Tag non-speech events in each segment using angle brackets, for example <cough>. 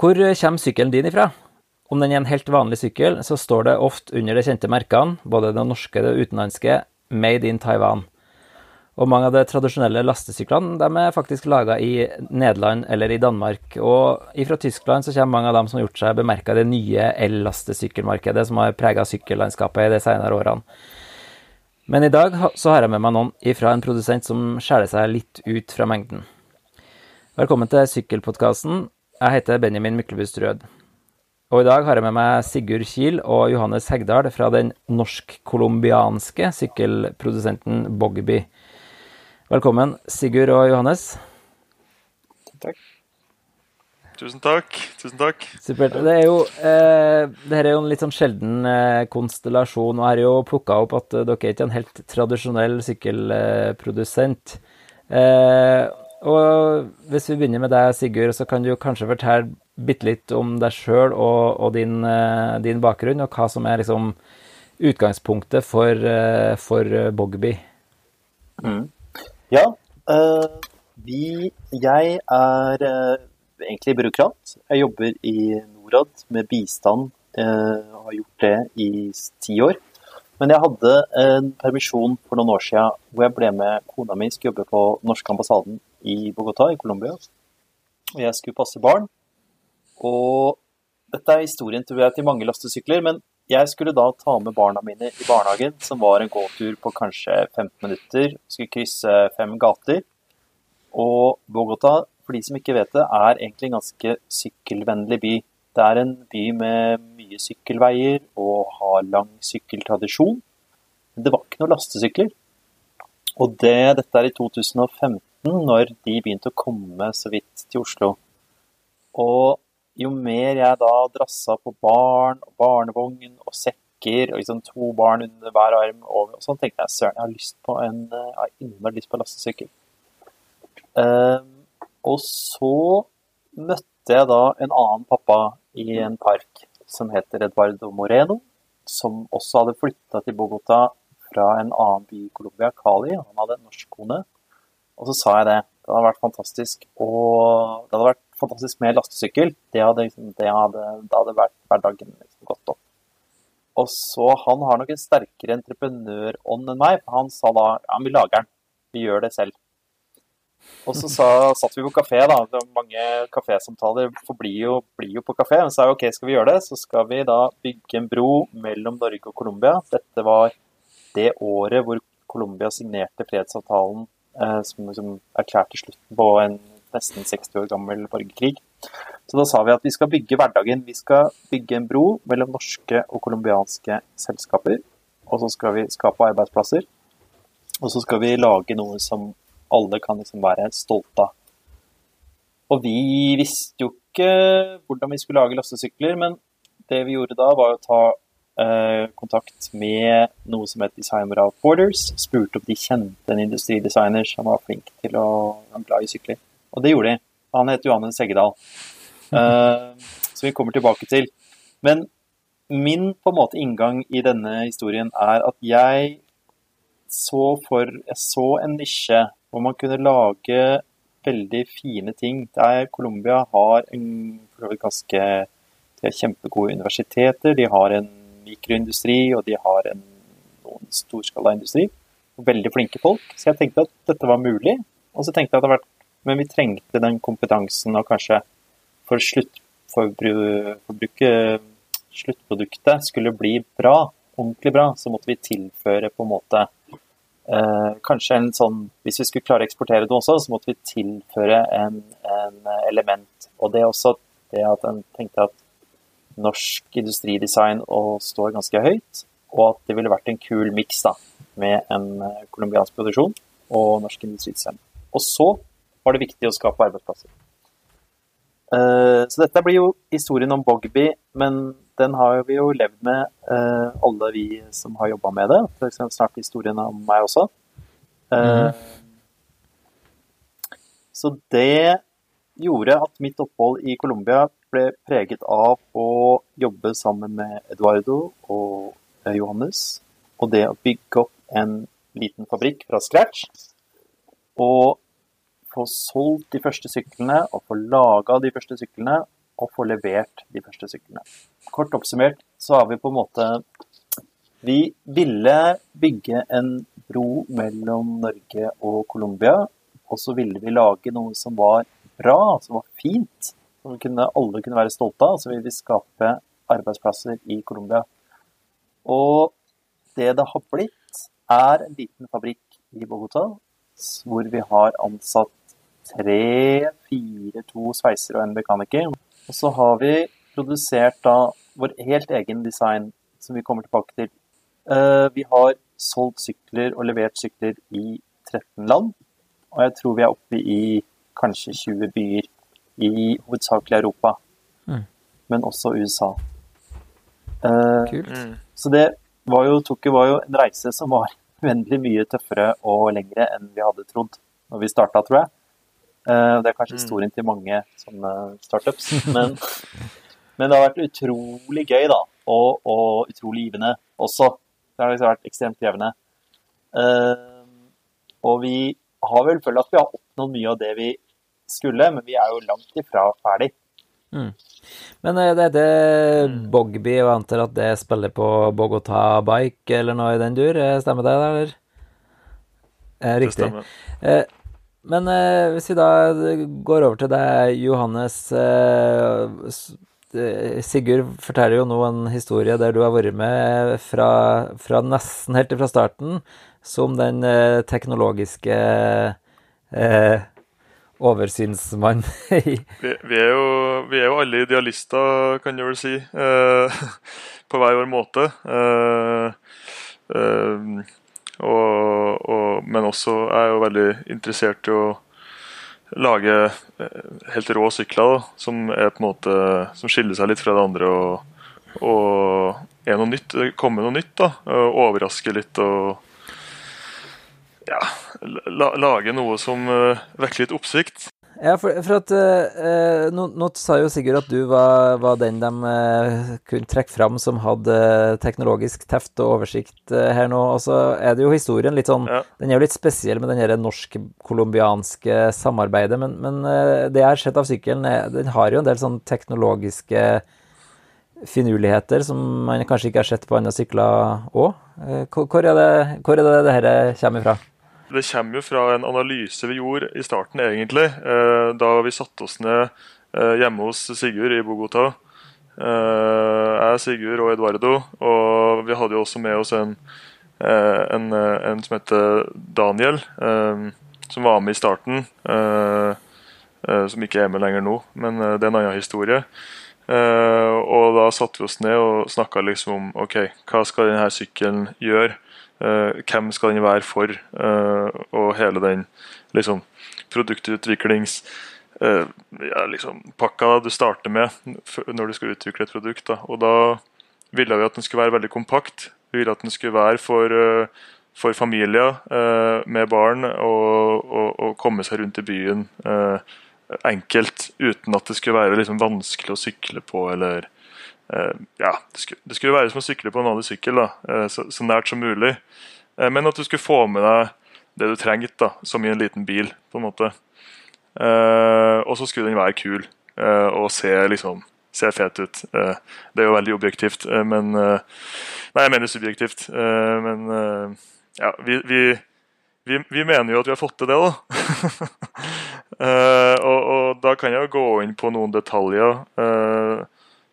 Hvor kommer sykkelen din ifra? Om den er en helt vanlig sykkel, så står det ofte under de kjente merkene, både det norske og det utenlandske, 'Made in Taiwan'. Og mange av de tradisjonelle lastesyklene de er faktisk laga i Nederland eller i Danmark. Og fra Tyskland så kommer mange av dem som har gjort seg bemerka i det nye el-lastesykkelmarkedet som har prega sykkellandskapet i de senere årene. Men i dag så har jeg med meg noen ifra en produsent som skjærer seg litt ut fra mengden. Velkommen til Sykkelpodkasten. Jeg heter Benjamin Myklebust Rød. Og i dag har jeg med meg Sigurd Kiel og Johannes Hegdal fra den norsk-colombianske sykkelprodusenten Bogby. Velkommen, Sigurd og Johannes. Takk. Tusen takk. Tusen takk. Supert. Det er jo, eh, det er jo en litt sånn sjelden eh, konstellasjon. og Jeg har jo plukka opp at dere er ikke en helt tradisjonell sykkelprodusent. Eh, og hvis vi begynner med deg, Sigurd, så kan du kanskje fortelle bitte litt om deg sjøl og, og din, eh, din, bakgrunn, og hva som er liksom utgangspunktet for, eh, for Bogby. Mm. Ja, uh, vi Jeg er uh, egentlig byråkrat. Jeg jobber i Norad med bistand uh, har gjort det i ti år. Men jeg hadde en permisjon for noen år siden hvor jeg ble med kona mi skulle jobbe på norske ambassaden i Bogotá i Colombia. Og jeg skulle passe barn. Og dette er historien tror jeg, til mange lastesykler, men jeg skulle da ta med barna mine i barnehagen, som var en gåtur på kanskje 15 minutter. Skulle krysse fem gater. Og Bogotá, for de som ikke vet det, er egentlig en ganske sykkelvennlig by. Det er en by med mye sykkelveier og har lang sykkeltradisjon. Men det var ikke noen lastesykler. Og det, dette er i 2015 når de begynte å komme så vidt til Oslo. Og jo mer jeg da drassa på barn og barnevogn og sekker og liksom to barn under hver arm, og, sånn, tenkte jeg søren, jeg har lyst på en, jeg har innmari lyst på lastesykkel. Um, og så møtte jeg da en annen pappa i en park som heter Eduardo Moreno, som også hadde flytta til Bogotá fra en annen by i Colombia, Cali. Han hadde en norsk kone. Og så sa jeg det. Det hadde vært fantastisk. Og det hadde vært fantastisk med lastesykkel. Det hadde, liksom, det hadde, det hadde vært hverdagen liksom gått opp. Og så Han har nok en sterkere entreprenørånd enn meg. Han sa da ja, vi lager den. Vi gjør det selv. Og så sa, satt vi på kafé. da, Mange kafésamtaler blir jo, blir jo på kafé. Men så sa jeg ok, skal vi gjøre det, så skal vi da bygge en bro mellom Norge og Colombia. Dette var det året hvor Colombia signerte fredsavtalen som liksom erklærte slutten på en nesten 60 år gammel borgerkrig. Så da sa vi at vi skal bygge hverdagen. Vi skal bygge en bro mellom norske og colombianske selskaper. Og så skal vi skape arbeidsplasser. Og så skal vi lage noe som alle kan liksom være stolte av. Og vi visste jo ikke hvordan vi skulle lage lastesykler, men det vi gjorde da, var å ta Eh, kontakt med noe som het Design Without Spurte om de kjente en industridesigner som var flink til å være glad i sykler. Og det gjorde de. Han het Johannes Seggedal. Uh, som vi kommer tilbake til. Men min på en måte inngang i denne historien er at jeg så for Jeg så en nisje hvor man kunne lage veldig fine ting. Der Colombia har en ganske De har kjempegode universiteter. De har en mikroindustri, og de har en, noen storskalaindustri. Veldig flinke folk. Så jeg tenkte at dette var mulig. Og så tenkte jeg at det hadde vært Men vi trengte den kompetansen, og kanskje for sluttforbruket Sluttproduktet skulle bli bra, ordentlig bra, så måtte vi tilføre på en måte eh, Kanskje en sånn Hvis vi skulle klare å eksportere det også, så måtte vi tilføre en, en element. Og det er også det at en tenkte at norsk industridesign og står ganske høyt. Og at det ville vært en kul miks med en eh, colombiansk produksjon og norsk industridesign. Og så var det viktig å skape arbeidsplasser. Eh, så dette blir jo historien om Bogby, men den har vi jo levd med, eh, alle vi som har jobba med det. For eksempel snart historien om meg også. Mm. Så det gjorde at mitt opphold i Colombia ble preget av å jobbe sammen med Eduardo og eh, Johannes. Og det å bygge opp en liten fabrikk fra scratch. Og få solgt de første syklene og få laga de første syklene. og få levert de første syklene. Kort oppsummert så har vi på en måte Vi ville bygge en bro mellom Norge og Colombia, og så ville vi lage noe som var bra, som var fint, som kunne, alle kunne være stolte av. Så ville vi skape arbeidsplasser i Colombia. Og det det har blitt, er en liten fabrikk i Bogotá hvor vi har ansatt tre, fire, to sveisere og en mekaniker. Og så har vi produsert da vår helt egen design, som vi kommer tilbake til. Eh, vi har solgt sykler og levert sykler i 13 land. Og jeg tror vi er oppe i kanskje 20 byer i hovedsakelig Europa, Mm. men også USA. Eh, Kult. Mm. så det var jo, Tokyo var jo en reise som var <laughs> uendelig mye tøffere og lengre enn vi hadde trodd når vi starta, tror jeg. Eh, Det er kanskje Mm. historien til mange sånne startups, men, <laughs> men det har vært utrolig gøy, da. Og, og utrolig givende også. Det har liksom vært ekstremt krevende. Eh, Og vi har vel følt at vi har oppnådd mye av det vi skulle, men vi er jo langt ifra ferdig. Men er det heter Bogby, og jeg antar at det spiller på Bogotá Bike eller noe i den dur? Eh, Stemmer det, eller? Eh, Det Riktig. stemmer. Eh, Men eh, hvis vi da går over til deg, Johannes. eh, eh, Sigurd forteller jo nå en historie der du har vært med fra, fra nesten helt fra starten, som den eh, teknologiske eh, oversynsmann <laughs> Vi, vi, er jo, vi er jo alle idealister, kan du vel si, eh, <laughs> på hver vår måte. Eh, eh, og, og, men også er jeg jo veldig interessert i å lage eh, helt rå sykler da, som er på en måte som skiller seg litt fra det andre. Og, og er noe nytt, komme noe nytt. da, Overraske litt og ja, lage noe som uh, vekker litt oppsikt. Ja, for, for at eh, nå, nå sa jo Sigurd at du var, var den de eh, kunne trekke fram som hadde teknologisk teft og oversikt eh, her nå. Og så er det jo historien litt sånn Ja. Den er jo litt spesiell med den norsk-colombianske samarbeidet, men, men eh, det jeg har sett av sykkelen, er, den har jo en del sånn teknologiske finurligheter som man kanskje ikke har sett på andre sykler òg. Hvor, hvor er det hvor er det det her kommer fra? Det kommer jo fra en analyse vi gjorde i starten, egentlig. eh, Da vi satte oss ned eh, hjemme hos Sigurd i Bogotá. Eh, Jeg, Sigurd og Eduardo. Og vi hadde jo også med oss en, en, en som heter Daniel, som var med i starten. Som ikke er med lenger nå, men det er en annen historie. Og da satte vi oss ned og snakka liksom om ok, hva skal denne sykkelen gjøre? Eh, hvem skal den være for? Eh, og hele den liksom produktutviklings eh, ja, liksom, pakka du starter med når du skal utvikle et produkt. Da. Og da ville vi at den skulle være veldig kompakt. Vi ville at den skulle være for, for familier med barn og, og, og komme seg rundt i byen enkelt uten at det skulle være liksom, vanskelig å sykle på eller ja, det skulle, det skulle være som å sykle på en vanlig sykkel, da, eh, så, så nært som mulig. Eh, men at du skulle få med deg det du trengte, da, som i en liten bil, på en måte. Eh, og så skulle den være kul eh, og se liksom se fet ut. Eh, det er jo veldig objektivt, eh, men eh, Nei, jeg mener subjektivt. eh, men eh, ja, vi, vi, vi, vi mener jo at vi har fått til det, da. <laughs> Eh, og, og da kan jeg jo gå inn på noen detaljer eh,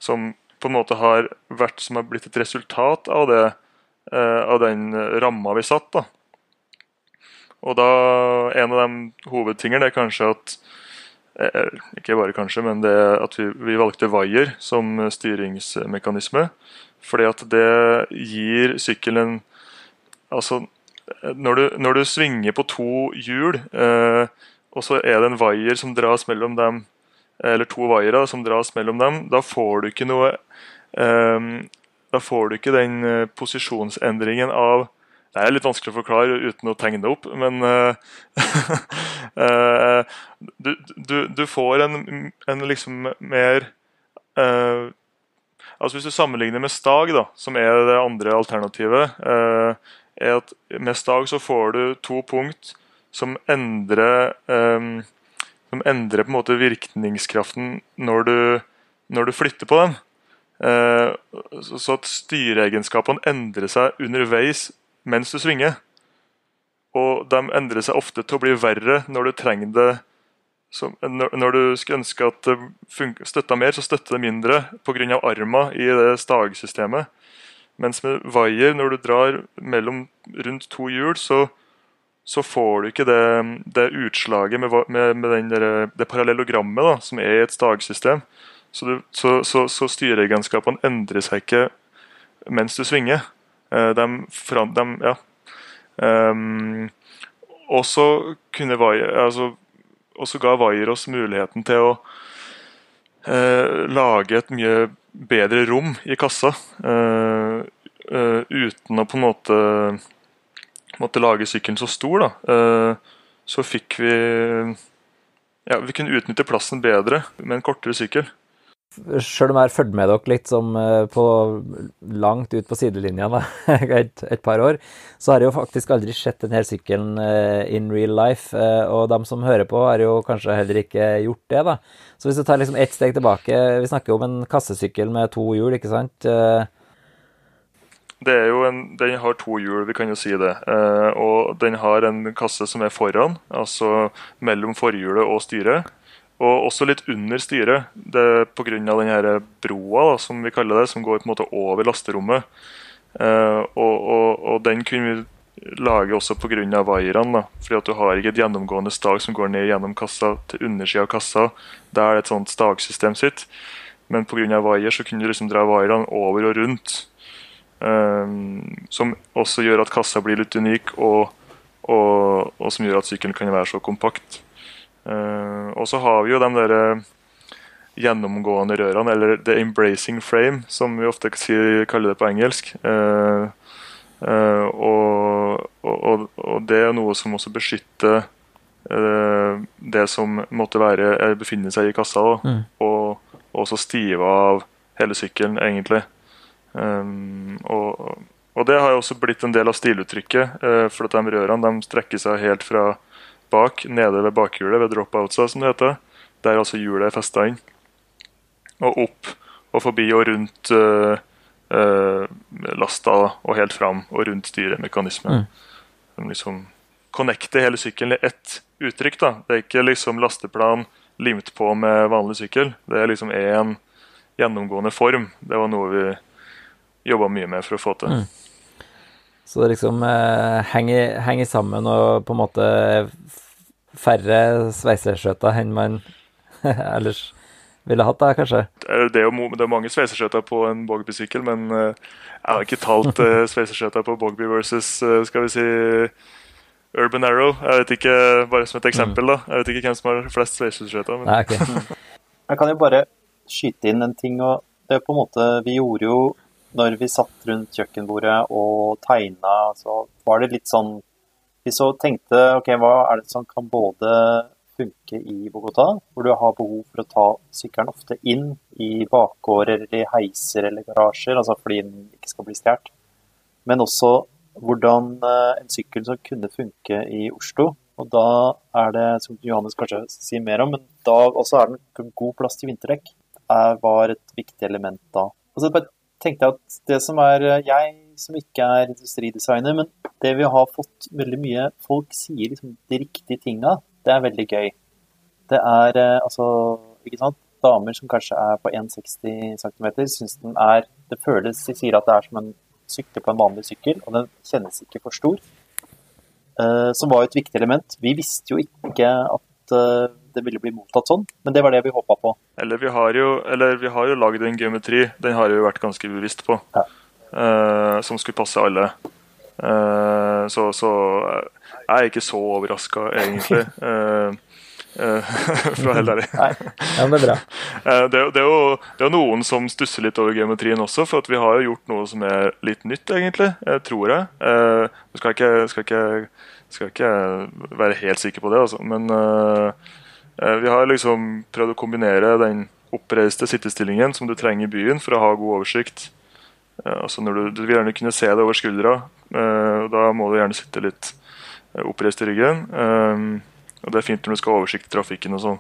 som på en måte har vært som har blitt et resultat av det eh, av den ramma vi satt. da. Og da En av de hovedtingene er kanskje at eh, Ikke bare kanskje, men det at vi, vi valgte vaier som styringsmekanisme. Fordi at det gir sykkelen Altså, når du, når du svinger på to hjul, eh, og så er det en vaier som dras mellom dem, eller to vaiere som dras mellom dem, da får du ikke noe um, Da får du ikke den eh, posisjonsendringen av Det er litt vanskelig å forklare uten å tegne det opp, men uh, <laughs> du, du, du får en, en liksom mer Altså Hvis du sammenligner med stag, da, som er det andre alternativet, er at med stag så får du to punkt som endrer eh, Som endrer på en måte virkningskraften når du når du flytter på den. Eh, så at styreegenskapene endrer seg underveis mens du svinger. Og de endrer seg ofte til å bli verre når du trenger det som, når du skulle ønske at det støtta mer, så støtter det mindre pga. arma i det stagsystemet. Mens med vaier, når du drar mellom rundt to hjul, så, så får du ikke det, det utslaget med, med, med der, det parallellogrammet da, som er i et stagsystem. Så, du, så, så, så styreegenskapene endrer seg ikke mens du svinger. De, fra, de, ja. Um, og så kunne altså, også ga Wire oss muligheten til å uh, lage et mye bedre rom i kassa. Uh, uh, uten å på en måte måtte lage sykkelen så stor. Da. Eh, så fikk vi ja, Vi kunne utnytte plassen bedre med en kortere sykkel. Sjøl om jeg har fulgt med dere litt som eh, på langt ut på sidelinja da, <laughs> et, et, par år, så har jeg jo faktisk aldri sett denne sykkelen uh, in real life. Og de som hører på, har jo kanskje heller ikke gjort det. da. Så hvis du tar liksom ett steg tilbake Vi snakker jo om en kassesykkel med to hjul, ikke sant? Det er jo en, Den har to hjul, vi kan jo si det. og den har en kasse som er foran, altså mellom forhjulet og styret. Og også litt under styret, pga. denne broa, da, som vi kaller det, som går på en måte over lasterommet. Eh, og, og, og, den kunne vi lage også pga. vaierne. fordi at du har ikke et gjennomgående stag som går ned gjennom kassa til undersida av kassa. Der er det et sånt stagsystem sitt. Men pga. vaier så kunne du liksom dra vaierne over og rundt. Um, som også gjør at kassa blir litt unik, og, og, og som gjør at sykkelen kan være så kompakt. Uh, og så har vi jo de der eh, gjennomgående rørene, eller the embracing frame, som vi ofte kaller det på engelsk. Uh, uh, og, og, og, det er noe som også beskytter det som måtte være befinner seg i kassa, da, mm. og, også stive av hele sykkelen, egentlig. Um, og, og, det har jo også blitt en del av stiluttrykket, for at de rørene de strekker seg helt fra bak, nede ved bakhjulet, ved dropoutsa, som det heter. Der altså hjulet er festa inn. Og opp og forbi og rundt uh, uh, lasta og helt fram og rundt styremekanismen. Mm. liksom connecter hele sykkelen i ett uttrykk. da. Det er ikke liksom lasteplan limt på med vanlig sykkel. Det er liksom én gjennomgående form. Det var noe vi jobba mye med for å få til. Mm. Så det liksom eh, henger, henger, sammen og på en måte færre sveiseskjøter enn man <laughs> ellers ville hatt, da, kanskje? Det er jo det er mange sveiseskjøter på en Bogby-sykkel, men eh, jeg har ikke talt eh, <laughs> sveiseskjøter på Bogby versus uh, skal vi si Urban Arrow. Jeg vet ikke, Bare som et eksempel, mm. da. Jeg vet ikke hvem som har flest sveiseskjøter. Men... Okay. <laughs> jeg kan jo bare skyte inn en ting. og det er på en måte, Vi gjorde jo når vi satt rundt kjøkkenbordet og tegna, så var det litt sånn Vi så tenkte OK, hva er det som kan både funke i Bogotá, hvor du har behov for å ta sykkelen ofte inn i bakgårder eller i heiser eller garasjer, altså fordi den ikke skal bli stjålet, men også hvordan eh, en sykkel som kunne funke i Oslo. Og da er det, som Johannes kanskje sier mer om, men da også er det god plass til vinterdekk. Det var et viktig element da. Og så bare tenkte jeg at det som er eh, Jeg som ikke er industridesigner, men det vi har fått veldig mye Folk sier liksom de riktige tinga. Det er veldig gøy. Det er eh, altså Ikke sant? Damer som kanskje er på 1,60 cm, syns den er Det føles De sier at det er som en sykle på en vanlig sykkel, og den kjennes ikke for stor. Uh, som var et viktig element. Vi visste jo ikke at uh, det ville bli mottatt sånn, men det var det vi håpa på. Eller vi har jo, eller har jo lagd en geometri, den har vi vært ganske bevisst på, ja. uh, som skulle passe alle. Uh, så, så, jeg er ikke så overraska, egentlig. Uh, <laughs> <laughs> for å være helt ærlig. ja, det er bra. <laughs> Det, det, er jo, det er noen som stusser litt over geometrien også, for vi har jo gjort noe som er litt nytt, egentlig. Tror jeg. Du skal ikke, skal ikke, skal ikke være helt sikker på det, altså. men Eh, vi har liksom prøvd å kombinere den oppreiste sittestillingen som du trenger i byen for å ha god oversikt. Eh, altså du, du, vil gjerne kunne se det over skuldra, eh, da må du gjerne sitte litt oppreist i ryggen. Og Det er fint når du skal ha oversikt i trafikken og sånn.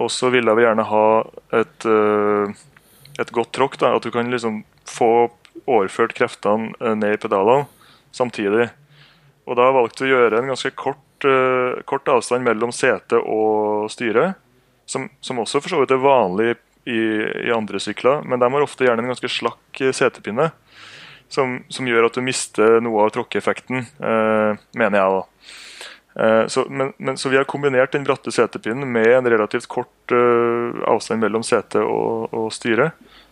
Og så ville vi gjerne ha et, eh, et godt tråkk. da, At du kan liksom få overført kreftene eh, ned i pedalene samtidig. Og da valgte vi å gjøre en ganske kort, kort avstand mellom sete og styre. Som, som, også for så vidt er vanlig i, i, andre sykler, men de har ofte gjerne en ganske slakk setepinne. Som, som gjør at du mister noe av tråkkeeffekten, uh, mener jeg. da. Eh, så, men, men, så vi har kombinert den bratte setepinnen med en relativt kort uh, avstand mellom sete og, og styre.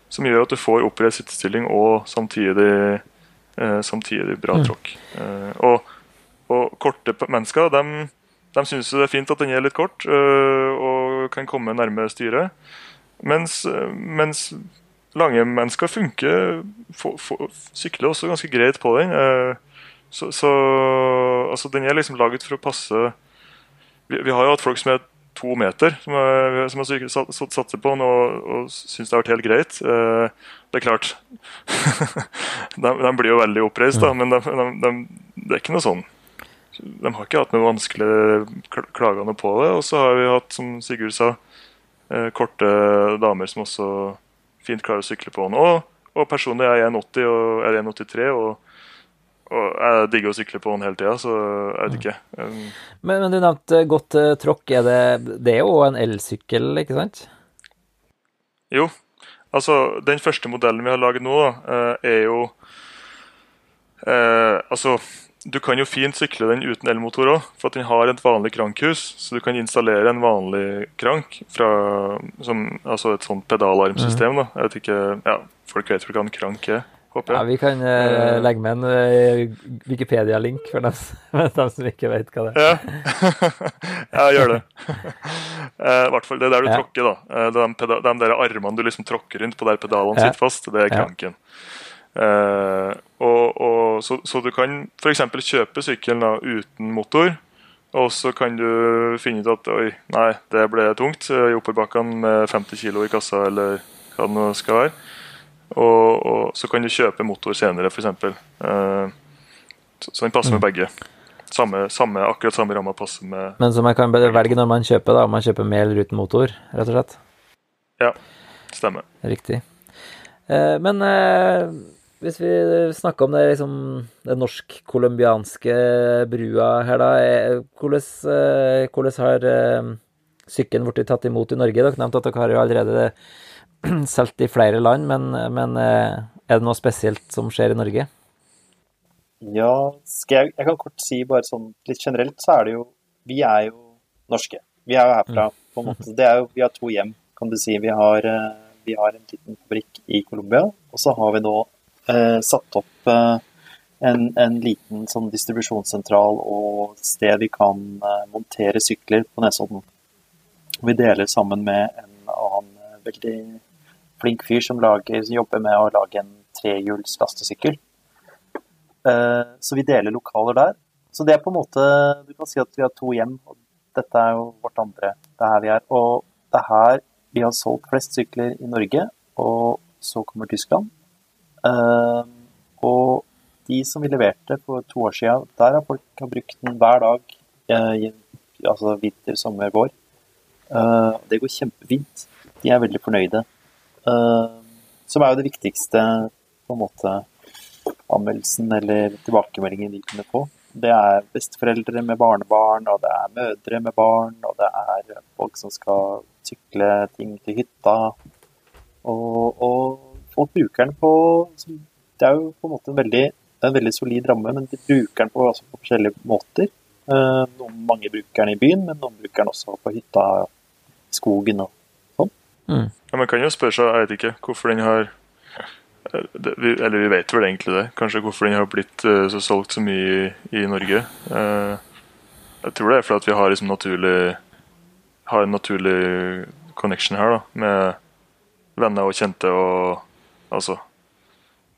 Som gjør at du får oppreist sittestilling og samtidig, uh, samtidig bra mm. tråkk. Og, og, korte mennesker de, de syns det er fint at den er litt kort og kan komme nærme styret. Mens, mens lange mennesker funker, for, for, sykler også ganske greit på den. Så, så altså, den er liksom laget for å passe vi, vi, har jo hatt folk som er to meter, som, er, som har satser på den og, og syns det har vært helt greit. Det er klart <laughs> de, de, blir jo veldig oppreist, da, men de, de, det er ikke noe sånn. De har ikke hatt noe vanskelig klagende på det. Og så har vi hatt, som Sigurd sa, eh, korte damer som også fint klarer å sykle på den. Og, og personlig er jeg 1,80 og er 1,83. og og jeg digger å sykle på den hele tida, så jeg vet ikke. Um, men, men, du nevnte godt uh, tråkk. Er det, det er jo en elsykkel, ikke sant? Jo. Altså, den første modellen vi har laget nå, da, uh, er jo uh, Altså, du kan jo fint sykle den uten elmotor òg, for den har et vanlig krankhus. Så du kan installere en vanlig krank fra som, Altså et sånt pedalarmsystem. Mm. Jeg vet ikke, ja, Folk vet vel hva en krank er? håper jeg. Ja, Vi kan uh, legge med en uh, Wikipedia-link for dem, <laughs> dem, som ikke vet hva det er. Ja, <laughs> ja gjør det. <laughs> I hvert fall det der du ja. tråkker, da. De, de, de, der armene du liksom tråkker rundt på der pedalene ja. sitter fast, det er kranken. Uh, og, og, så, så, du kan f.eks. kjøpe sykkelen da, uten motor. Og så kan du finne ut at oi, nei, det ble tungt i oppoverbakkene med 50 kg i kassa, eller hva det nå skal være. Og, og, så kan du kjøpe motor senere, f.eks. Uh, så, så den passer med mm. begge. Samme, samme, akkurat samme ramma passer med Men så man kan velge når man kjøper, da, om man kjøper med eller uten motor, rett og slett? Ja, stemmer. Riktig. Eh, men eh, hvis vi snakker om det, liksom, det norsk-colombianske brua her, da. Eh, hvordan, eh, hvordan har eh, sykkelen blitt tatt imot i Norge? Dere nevnte at dere har jo allerede <clears throat> solgt i flere land, men, men, er det noe spesielt som skjer i Norge? Ja, jeg, jeg, kan kort si bare sånn litt generelt, så er det jo Vi er jo norske. Vi er jo herfra, mm. på en måte. Det er jo, vi har to hjem, kan du si. Vi har, vi har en liten fabrikk i Colombia, og så har vi nå satt opp eh, en, en, liten sånn distribusjonssentral og sted vi kan eh, montere sykler på Nesodden. Vi deler sammen med en annen eh, veldig flink fyr som, lager, som jobber med å lage en trehjuls lastesykkel. Eh, så vi deler lokaler der. Så det er på en måte Du kan si at vi har to hjem, og dette er jo vårt andre. Det er her vi er. Og det er her vi har solgt flest sykler i Norge, og så kommer Tyskland. Eh, og de som vi leverte for to år siden, der har folk har brukt den hver dag. I, altså vinter, sommer, vår. Det går kjempefint. De er veldig fornøyde. Eh, som er jo det viktigste på en måte anmeldelsen eller tilbakemeldingen vi kunne få. Det er besteforeldre med barnebarn, og det er mødre med barn, og det er folk som skal sykle ting til hytta. Og, og folk bruker den på Det er jo på en måte en veldig, en veldig solid ramme, men de bruker den på, altså på forskjellige måter. Eh, noen, mange bruker den i byen, men noen bruker den også på hytta, skogen og Mm. Ja, man kan jo spørre seg, jeg vet ikke, hvorfor den har Eller vi vet vel egentlig det. Kanskje hvorfor den har blitt uh, så solgt så mye i, i Norge. Uh, jeg tror det er fordi vi har liksom naturlig Har en naturlig connection her, da. Med venner og kjente og Altså.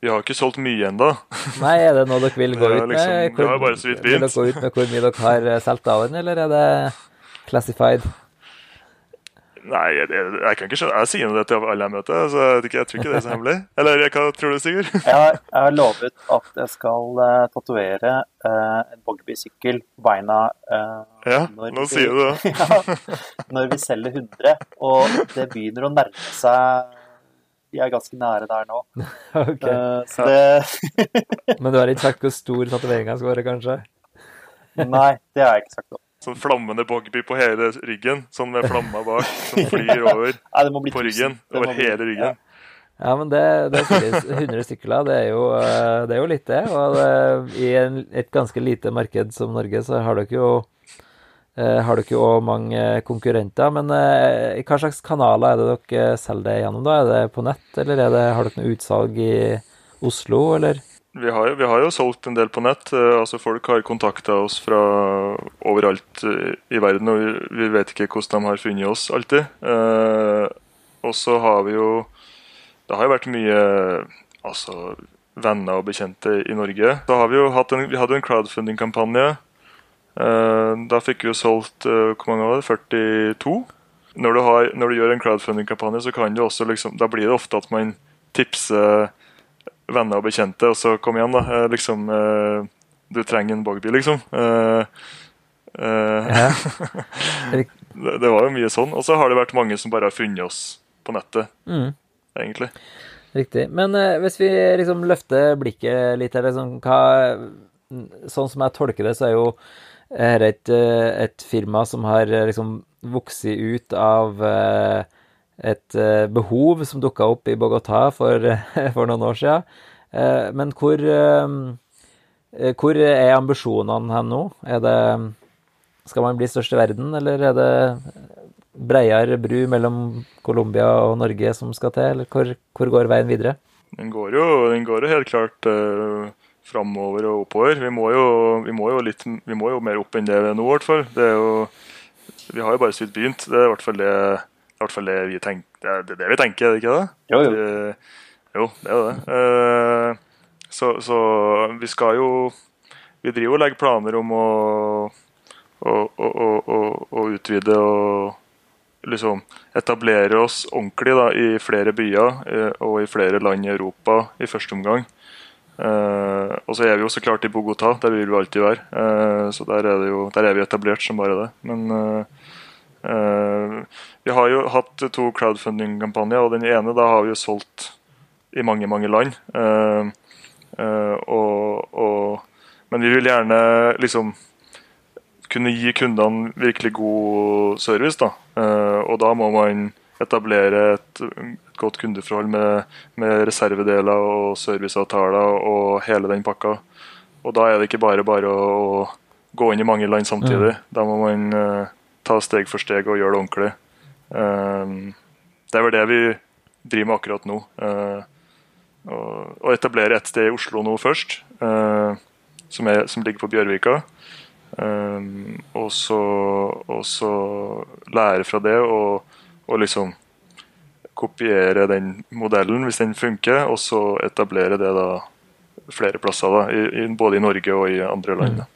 Vi har ikke solgt mye ennå. Nei, er det noe dere vil <laughs> gå ut med? Liksom, hvor, bare så vidt begynt. Vil dere gå ut med hvor mye dere har solgt av den, eller er det classified? Nei, jeg, jeg, jeg kan ikke skjønne Jeg sier det til alle jeg møter, så jeg, jeg tror ikke det er så hemmelig. Eller hva tror du, Sigurd? <laughs> jeg, har, jeg har lovet at jeg skal uh, tatovere uh, en Bogby-sykkel på beina uh, Ja, nå vi, sier du det. <laughs> ja, når vi selger 100, og det begynner å nærme seg Vi er ganske nære der nå. <laughs> okay. Uh, så det <laughs> Men du har ikke sagt hvor stor tatoveringa skal være, kanskje? Nei, det har jeg ikke sagt. Nå. Sånn flammende bogby på hele ryggen, sånn med flamma bak som <laughs> flyr over Nei, på ryggen. Over hele ryggen. Ja. Ja, men det, det er 100 stykker det er jo, eh, det er jo litt det. Og det, i en, et ganske lite marked som Norge, så har dere jo har dere jo mange konkurrenter. Men eh, hva slags kanaler er det dere selger det gjennom? da? Er det på nett, eller det, har dere noe utsalg i Oslo, eller? Vi har, vi har, jo solgt en del på nett. altså Folk har kontakta oss fra overalt i verden, og vi, vet ikke hvordan de har funnet oss alltid. Eh, og så har vi jo Det har jo vært mye altså, venner og bekjente i Norge. Da har Vi jo hatt en, en crowdfunding-kampanje. Eh, da fikk vi jo solgt eh, hvor mange var det? 42. Når du, har, når du gjør en crowdfunding-kampanje, så kan du også liksom, da blir det ofte at man tipser venner og bekjente, og så kom igjen, da. Liksom, du trenger en Bogby, liksom. Ja. <laughs> det, var jo mye sånn. Og så har det vært mange som bare har funnet oss på nettet, mm. egentlig. Riktig. Men uh, hvis vi liksom løfter blikket litt eller liksom, hva, sånn som jeg tolker det, så er jo dette et, et firma som har liksom vokst ut av et behov som dukka opp i Bogotá for, <laughs> for noen år siden. Men hvor, hvor er ambisjonene hen nå? Er det, skal man bli størst i verden, eller er det bredere bru mellom Colombia og Norge som skal til, eller hvor, hvor går veien videre? Den går jo, den går jo helt klart uh, framover og oppover. Vi må, jo, vi, må litt, vi må jo mer opp enn det vi er nå, i hvert fall. Det vi har jo bare så vidt begynt. Det er i hvert fall det, hvert fall det vi tenker. Det er det vi tenker, er det ikke det? Jo, jo. Vi, jo, det er det. Uh, så, så, vi skal jo Vi driver og legger planer om å, å, å, å utvide og liksom etablere oss ordentlig da, i flere byer uh, og i flere land i Europa i første omgang. Uh, og så er vi jo så klart i Bogotá, der vil vi alltid være. Uh, så der er, jo, der er, vi etablert som bare det. Men uh, vi har jo hatt to crowdfunding-kampanjer, og den ene da har vi jo solgt i mange, mange land. Og, og, men vi vil gjerne liksom kunne gi kundene virkelig god service. da. og da må man etablere et, et godt kundeforhold med, med, reservedeler og serviceavtaler og hele den pakka. Og da er det ikke bare bare å, å gå inn i mange land samtidig. Mm. Da må man uh, ta steg for steg og gjøre det ordentlig. Um, det er vel det vi driver med akkurat nå. Uh, å etablere et sted i Oslo nå først, uh, som, er, som, ligger på Bjørvika. Um, og, så, og så lære fra det og og liksom kopiere den modellen hvis den funker, og så etablere det da flere plasser, da, i, både i Norge og i andre land. Mm.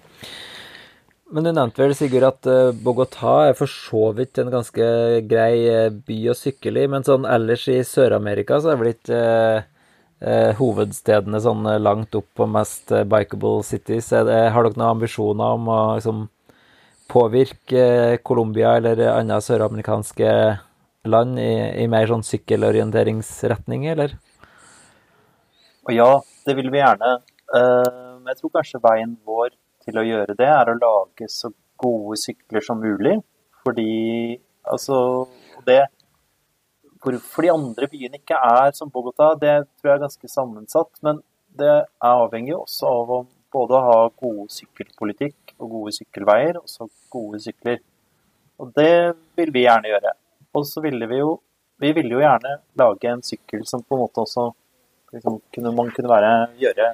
Men du nevnte vel, Sigurd, at eh, Bogotá er for så vidt en ganske grei eh, by å sykle i, men sånn ellers i Sør-Amerika så er det blitt eh, eh, hovedstedene sånn langt opp på mest bikeable cities. Det, har dere noen ambisjoner om å liksom, påvirke Colombia eller andre søramerikanske land i, i mer sånn sykkelorienteringsretning, eller? Ja, det vil vi gjerne. Men jeg tror kanskje veien vår til å gjøre det, er å lage så gode sykler som mulig. Fordi altså det Hvorfor de andre byene ikke er som Bogotá, det tror jeg er ganske sammensatt. Men det er avhengig også av å både ha god sykkelpolitikk og gode sykkelveier, og så gode sykler. Og det vil vi gjerne gjøre. Og så ville vi jo Vi ville jo gjerne lage en sykkel som på en måte også liksom, kunne, man kunne være, gjøre,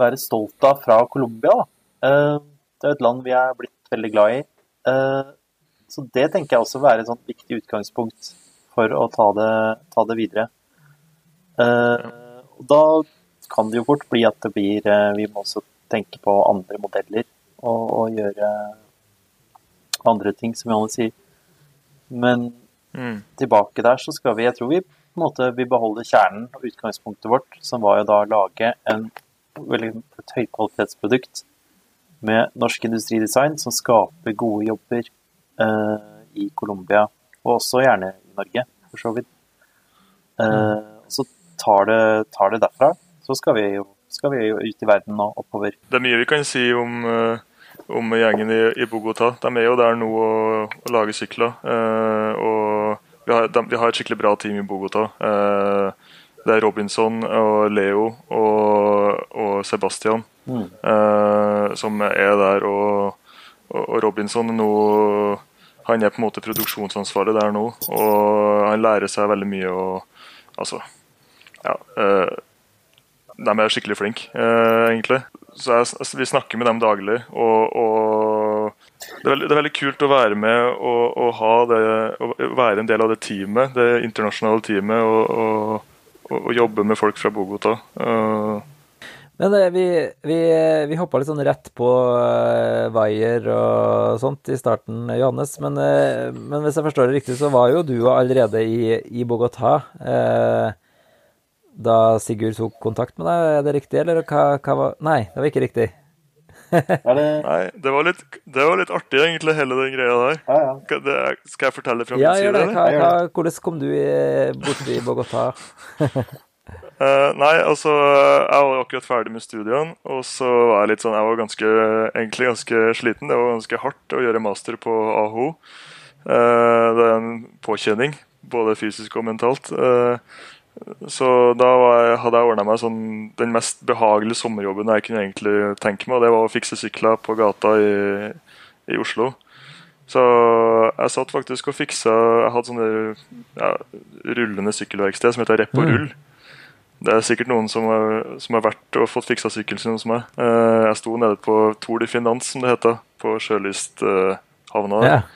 være stolt av fra Colombia. Uh, det er et land vi er blitt veldig glad i. Uh, så det tenker jeg også være et sånt viktig utgangspunkt for å ta det, ta det videre. Uh, og da kan det jo fort bli at det blir Vi må også tenke på andre modeller og, og gjøre andre ting, som Janne sier. Men mm. tilbake der, så skal vi Jeg tror vi på en måte vi beholder kjernen og utgangspunktet vårt, som var jo da å lage en veldig, et høykvalitetsprodukt med norsk industridesign som skaper gode jobber eh, i Colombia, og også gjerne i Norge, for så vidt. Eh, mm. så tar det, tar det derfra. Så skal vi jo skal vi jo ut i verden og oppover. Det er mye vi kan si om, uh, om gjengen i, i, Bogotá. De er jo der nå og, og lager sykler. Eh, og vi har, de, vi har, et skikkelig bra team i Bogotá. Eh, det er Robinson og Leo og, og Sebastian mm. som er der. Og, og Robinson nå han er på en måte produksjonsansvaret der nå, og han lærer seg veldig mye. og altså, ja, de er skikkelig flinke, eh, egentlig. Så jeg, Vi snakker med dem daglig. Og, og det, er veldig, det, er veldig, kult å være med og, og det, å være en del av det teamet, det internasjonale teamet, og, og jobbe med folk fra Bogotá. Uh, men eh, vi, vi, vi hoppa litt sånn rett på uh, og sånt i starten, Johannes. Men, men, hvis jeg forstår det riktig, så var jo du allerede i, i Bogotá. Uh, da Sigurd tok kontakt med deg, er det riktig, eller hva, hva var Nei, det var ikke riktig. <laughs> Nei, det var, litt, det var, litt, artig, egentlig, hele den greia der. Ja, ja. Det, skal jeg fortelle fra min ja, side? Hva, hva, hvordan kom du borti i Bogotá? uh, <laughs> nei, altså Jeg var akkurat ferdig med studiene, og så var jeg litt sånn Jeg var ganske, egentlig ganske sliten. Det var ganske hardt å gjøre master på AHO. Uh, det er en påkjenning, både fysisk og mentalt. Uh, så da jeg, hadde jeg ordna meg sånn, den mest behagelige sommerjobben jeg kunne egentlig tenke meg, og det var å fikse sykler på gata i, i Oslo. Så jeg satt faktisk og fiksa Jeg hadde sånne ja, rullende sykkelverksted som heter Repp og mm. Rull. Det er sikkert noen som har, som har vært og fått fiksa sykkelen sin hos meg. Eh, jeg sto nede på Tour de Finance, som det heter, på Sjølysthavna. Yeah.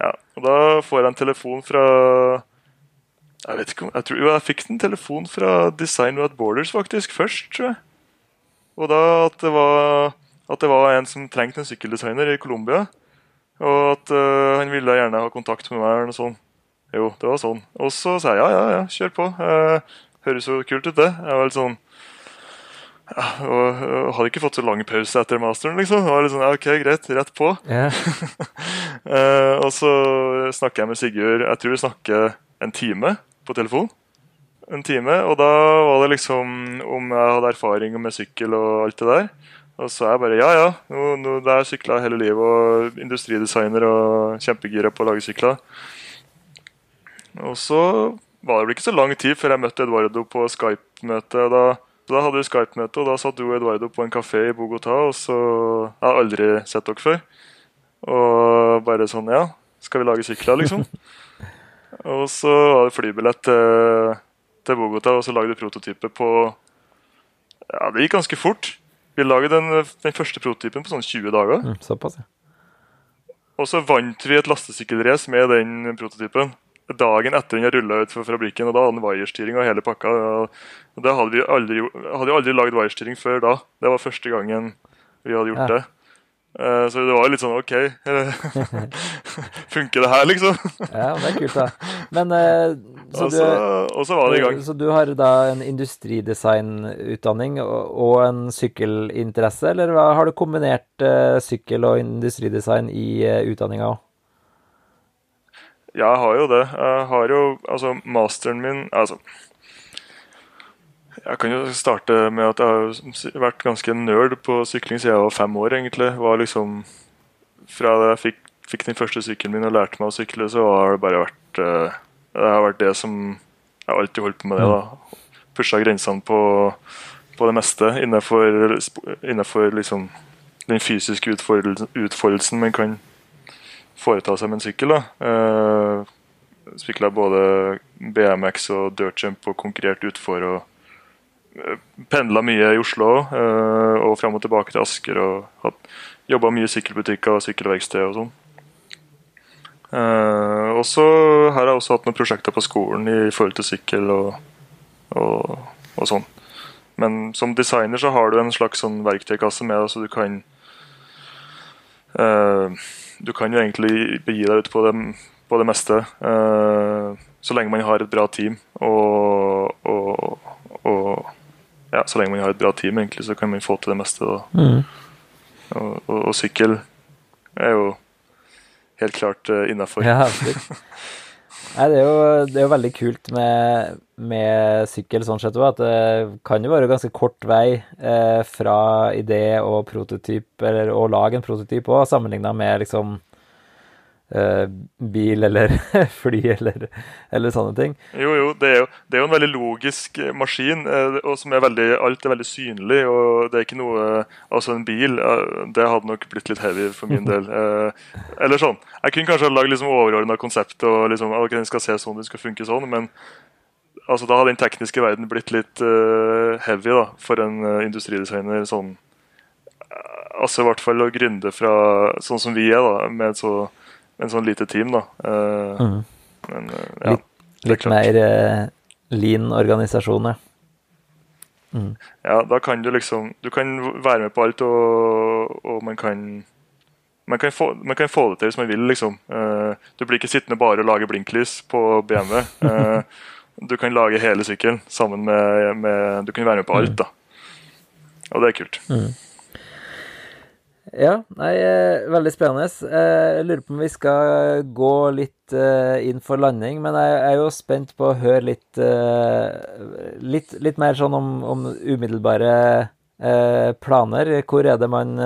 Ja, og da får jeg en telefon fra jeg vet ikke om, jeg tror jo jeg fikk en telefon fra Design Without Borders faktisk først, tror jeg. Og da at det var, at det var en som trengte en sykkeldesigner i Colombia. Og at uh, han ville gjerne ha kontakt med meg. eller noe sånt. Jo, det var sånn. Og så sa jeg ja, ja, ja, kjør på. Uh, høres jo kult ut, det. Jeg var litt sånn ja, og, og hadde ikke fått så lang pause etter masteren, liksom. Det var litt sånn, ja, ok, greit, rett på. Yeah. <laughs> uh, og så snakker jeg med Sigurd. Jeg tror vi snakker en time på telefon en time. Og da var det liksom om jeg hadde erfaring med sykkel og alt det der. Og så er jeg bare ja, ja. Nå, nå, det er sykla hele livet og industridesigner og kjempegira på å lage sykler. Og så var det vel ikke så lang tid før jeg møtte Eduardo på Skype-møte. Da, da, hadde vi Skype-møte, og da satt du og Eduardo på en kafé i Bogotá. Og så Jeg har aldri sett dere før. Og bare sånn Ja, skal vi lage sykler, liksom? <laughs> Og så var det flybillett til, til Bogotá, og så lagde vi prototypet på Ja, det gikk ganske fort. Vi laget den, den første prototypen på sånn 20 dager. Mm, såpass, ja. Og så vant vi et lastesykkelrace med den prototypen. Dagen etter den rulla ut fra fabrikken, og da hadde den wirestyring og hele pakka. Og det hadde vi aldri, hadde aldri lagd wirestyring før da. Det var første gangen vi hadde gjort ja. det. Eh, så det var jo litt sånn OK. <laughs> Funker det her, liksom? <laughs> ja, det er kult, da. Men eh, så, du, og så var det i gang. Så du har da en industridesignutdanning og, en sykkelinteresse, eller har du kombinert uh, sykkel og industridesign i utdanninga òg? Jeg har jo det. Jeg har jo altså masteren min Altså jeg kan jo starte med at jeg har vært ganske nerd på sykling siden jeg var fem år. egentlig. Liksom, Fra da jeg fikk, fikk, den første sykkelen min og lærte meg å sykle, så har det bare vært uh, det har vært det som Jeg har alltid holdt på med det. da. Pusha grensene på, på, det meste innenfor, innenfor liksom den fysiske utfoldelsen man kan foreta seg med en sykkel. da. Eh, både BMX og dirtjump og konkurrert utfor. og pendla mye i Oslo uh, og fram og tilbake til Asker. og Jobba mye i sykkelbutikker og sykkelverksted og sånn. Uh, og så her har jeg også hatt noen prosjekter på skolen i forhold til sykkel og, og, og sånn. Men som designer så har du en slags sånn verktøykasse med deg, så du kan uh, Du kan jo egentlig begi deg ut på det, på det meste. Uh, så lenge man har et bra team og, og, og, ja, så lenge man har et bra team, egentlig, så kan man få til det meste. Mm. Og, og, sykkel er jo helt klart uh, innafor. Ja, <laughs> Nei, det er, jo, det er jo veldig kult med, med sykkel sånn sett òg, at det kan jo være ganske kort vei eh, fra idé og prototyp, eller å lage en prototyp òg, sammenligna med liksom bil eller <laughs> fly eller, eller, sånne ting. Jo, jo det, jo, det er jo en veldig logisk maskin, uh, og som er veldig, alt er veldig synlig. og det er ikke noe, Altså, en bil det hadde nok blitt litt heavy for min del. <laughs> eller sånn. Jeg kunne kanskje lagd liksom overordna konsept og liksom, ok, den skal se sånn, den skal funke sånn, men altså, da hadde den tekniske verden blitt litt heavy da, for en industridesigner. sånn Altså i hvert fall å gründe fra sånn som vi er, da, med så en sånn lite team, da. Uh, mm. Men uh, ja. Litt, litt mer uh, lean organisasjon, ja. Mm. Ja, da kan du liksom Du kan være med på alt, og, og man kan man kan, få, man kan, få, det til hvis man vil, liksom. Uh, du blir ikke sittende bare og lage blinklys på BMW. Uh, du kan lage hele sykkelen sammen med, med, Du kan være med på alt, mm. da. Og det er kult. Mm. Ja, nei, eh, veldig spennende. Eh, jeg lurer på om vi skal gå litt eh, inn for landing, men jeg er jo spent på å høre litt Litt, litt mer sånn om, om umiddelbare planer. Hvor er det man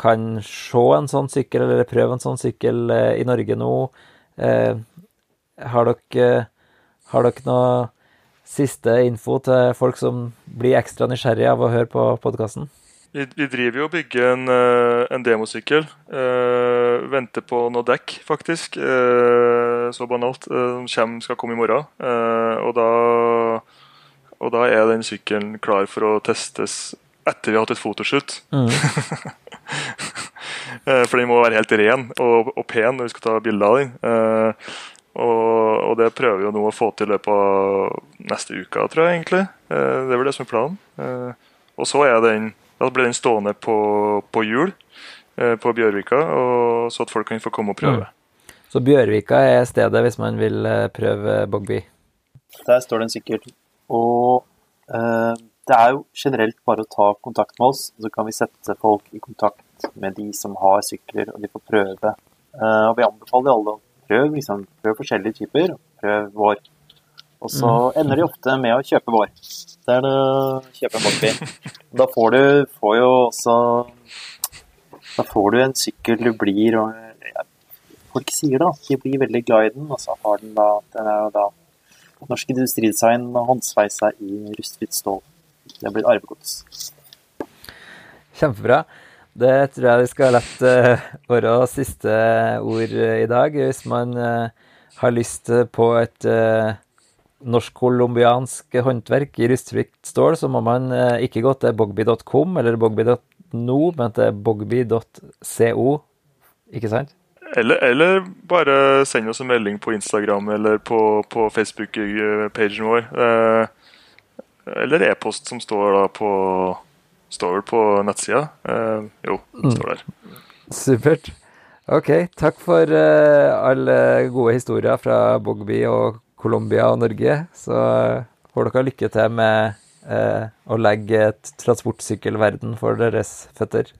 kan se en sånn sykkel, eller prøve en sånn sykkel i Norge nå? Har dere, har dere noe siste info til folk som blir ekstra nysgjerrige av å høre på podkasten? Vi, vi, driver jo og bygger en, uh, en demosykkel. Uh, venter på noe dekk, faktisk. Uh, så banalt. Uh, som skal komme i morgen. og, da, og da er den sykkelen klar for å testes etter vi har hatt et fotoshoot. Mm. <laughs> for den må være helt ren og, og, pen når vi skal ta bilde av den. Og, og, det prøver vi jo nå å få til i løpet av neste uke, tror jeg egentlig. det er vel det som er planen. og så er den da ble den stående på, på hjul eh, på Bjørvika, og, så at folk kan få komme og prøve. Mm. Så Bjørvika er stedet hvis man vil eh, prøve Bogby? Der står den sikkert. Og eh, det er jo generelt bare å ta kontakt med oss, så kan vi sette folk i kontakt med de som har sykler, og de får prøve. Eh, og vi anbefaler alle å prøve, liksom, prøv forskjellige typer. Prøv vår og så mm. ender de ofte med å kjøpe vår. Det er det å kjøpe en Bobby. <laughs> Da får du får jo også Da får du en sykkel du blir og Folk sier da de blir veldig glad i den, og så har den da Den er jo da norsk industridesign og håndsveisa i rustfritt stål. Det har blitt arvegods. Kjempebra. Det tror jeg vi skal la uh, være siste ord i dag. Hvis man uh, har lyst på et norsk-colombiansk håndverk i rustfritt stål, så må man eh, ikke gå til bogby.com eller bogby.no, men til bogby.co, ikke sant? Eller, eller, bare send oss en melding på Instagram eller på, på Facebook-pagen vår. Eh, eller e-post, som står da på Står på nettsida? Eh, jo, det står der. Mm. Supert. Ok, takk for alle gode historier fra Bogby og Colombia og Norge. Så får dere lykke til med eh, å legge et transportsykkelverden for deres føtter.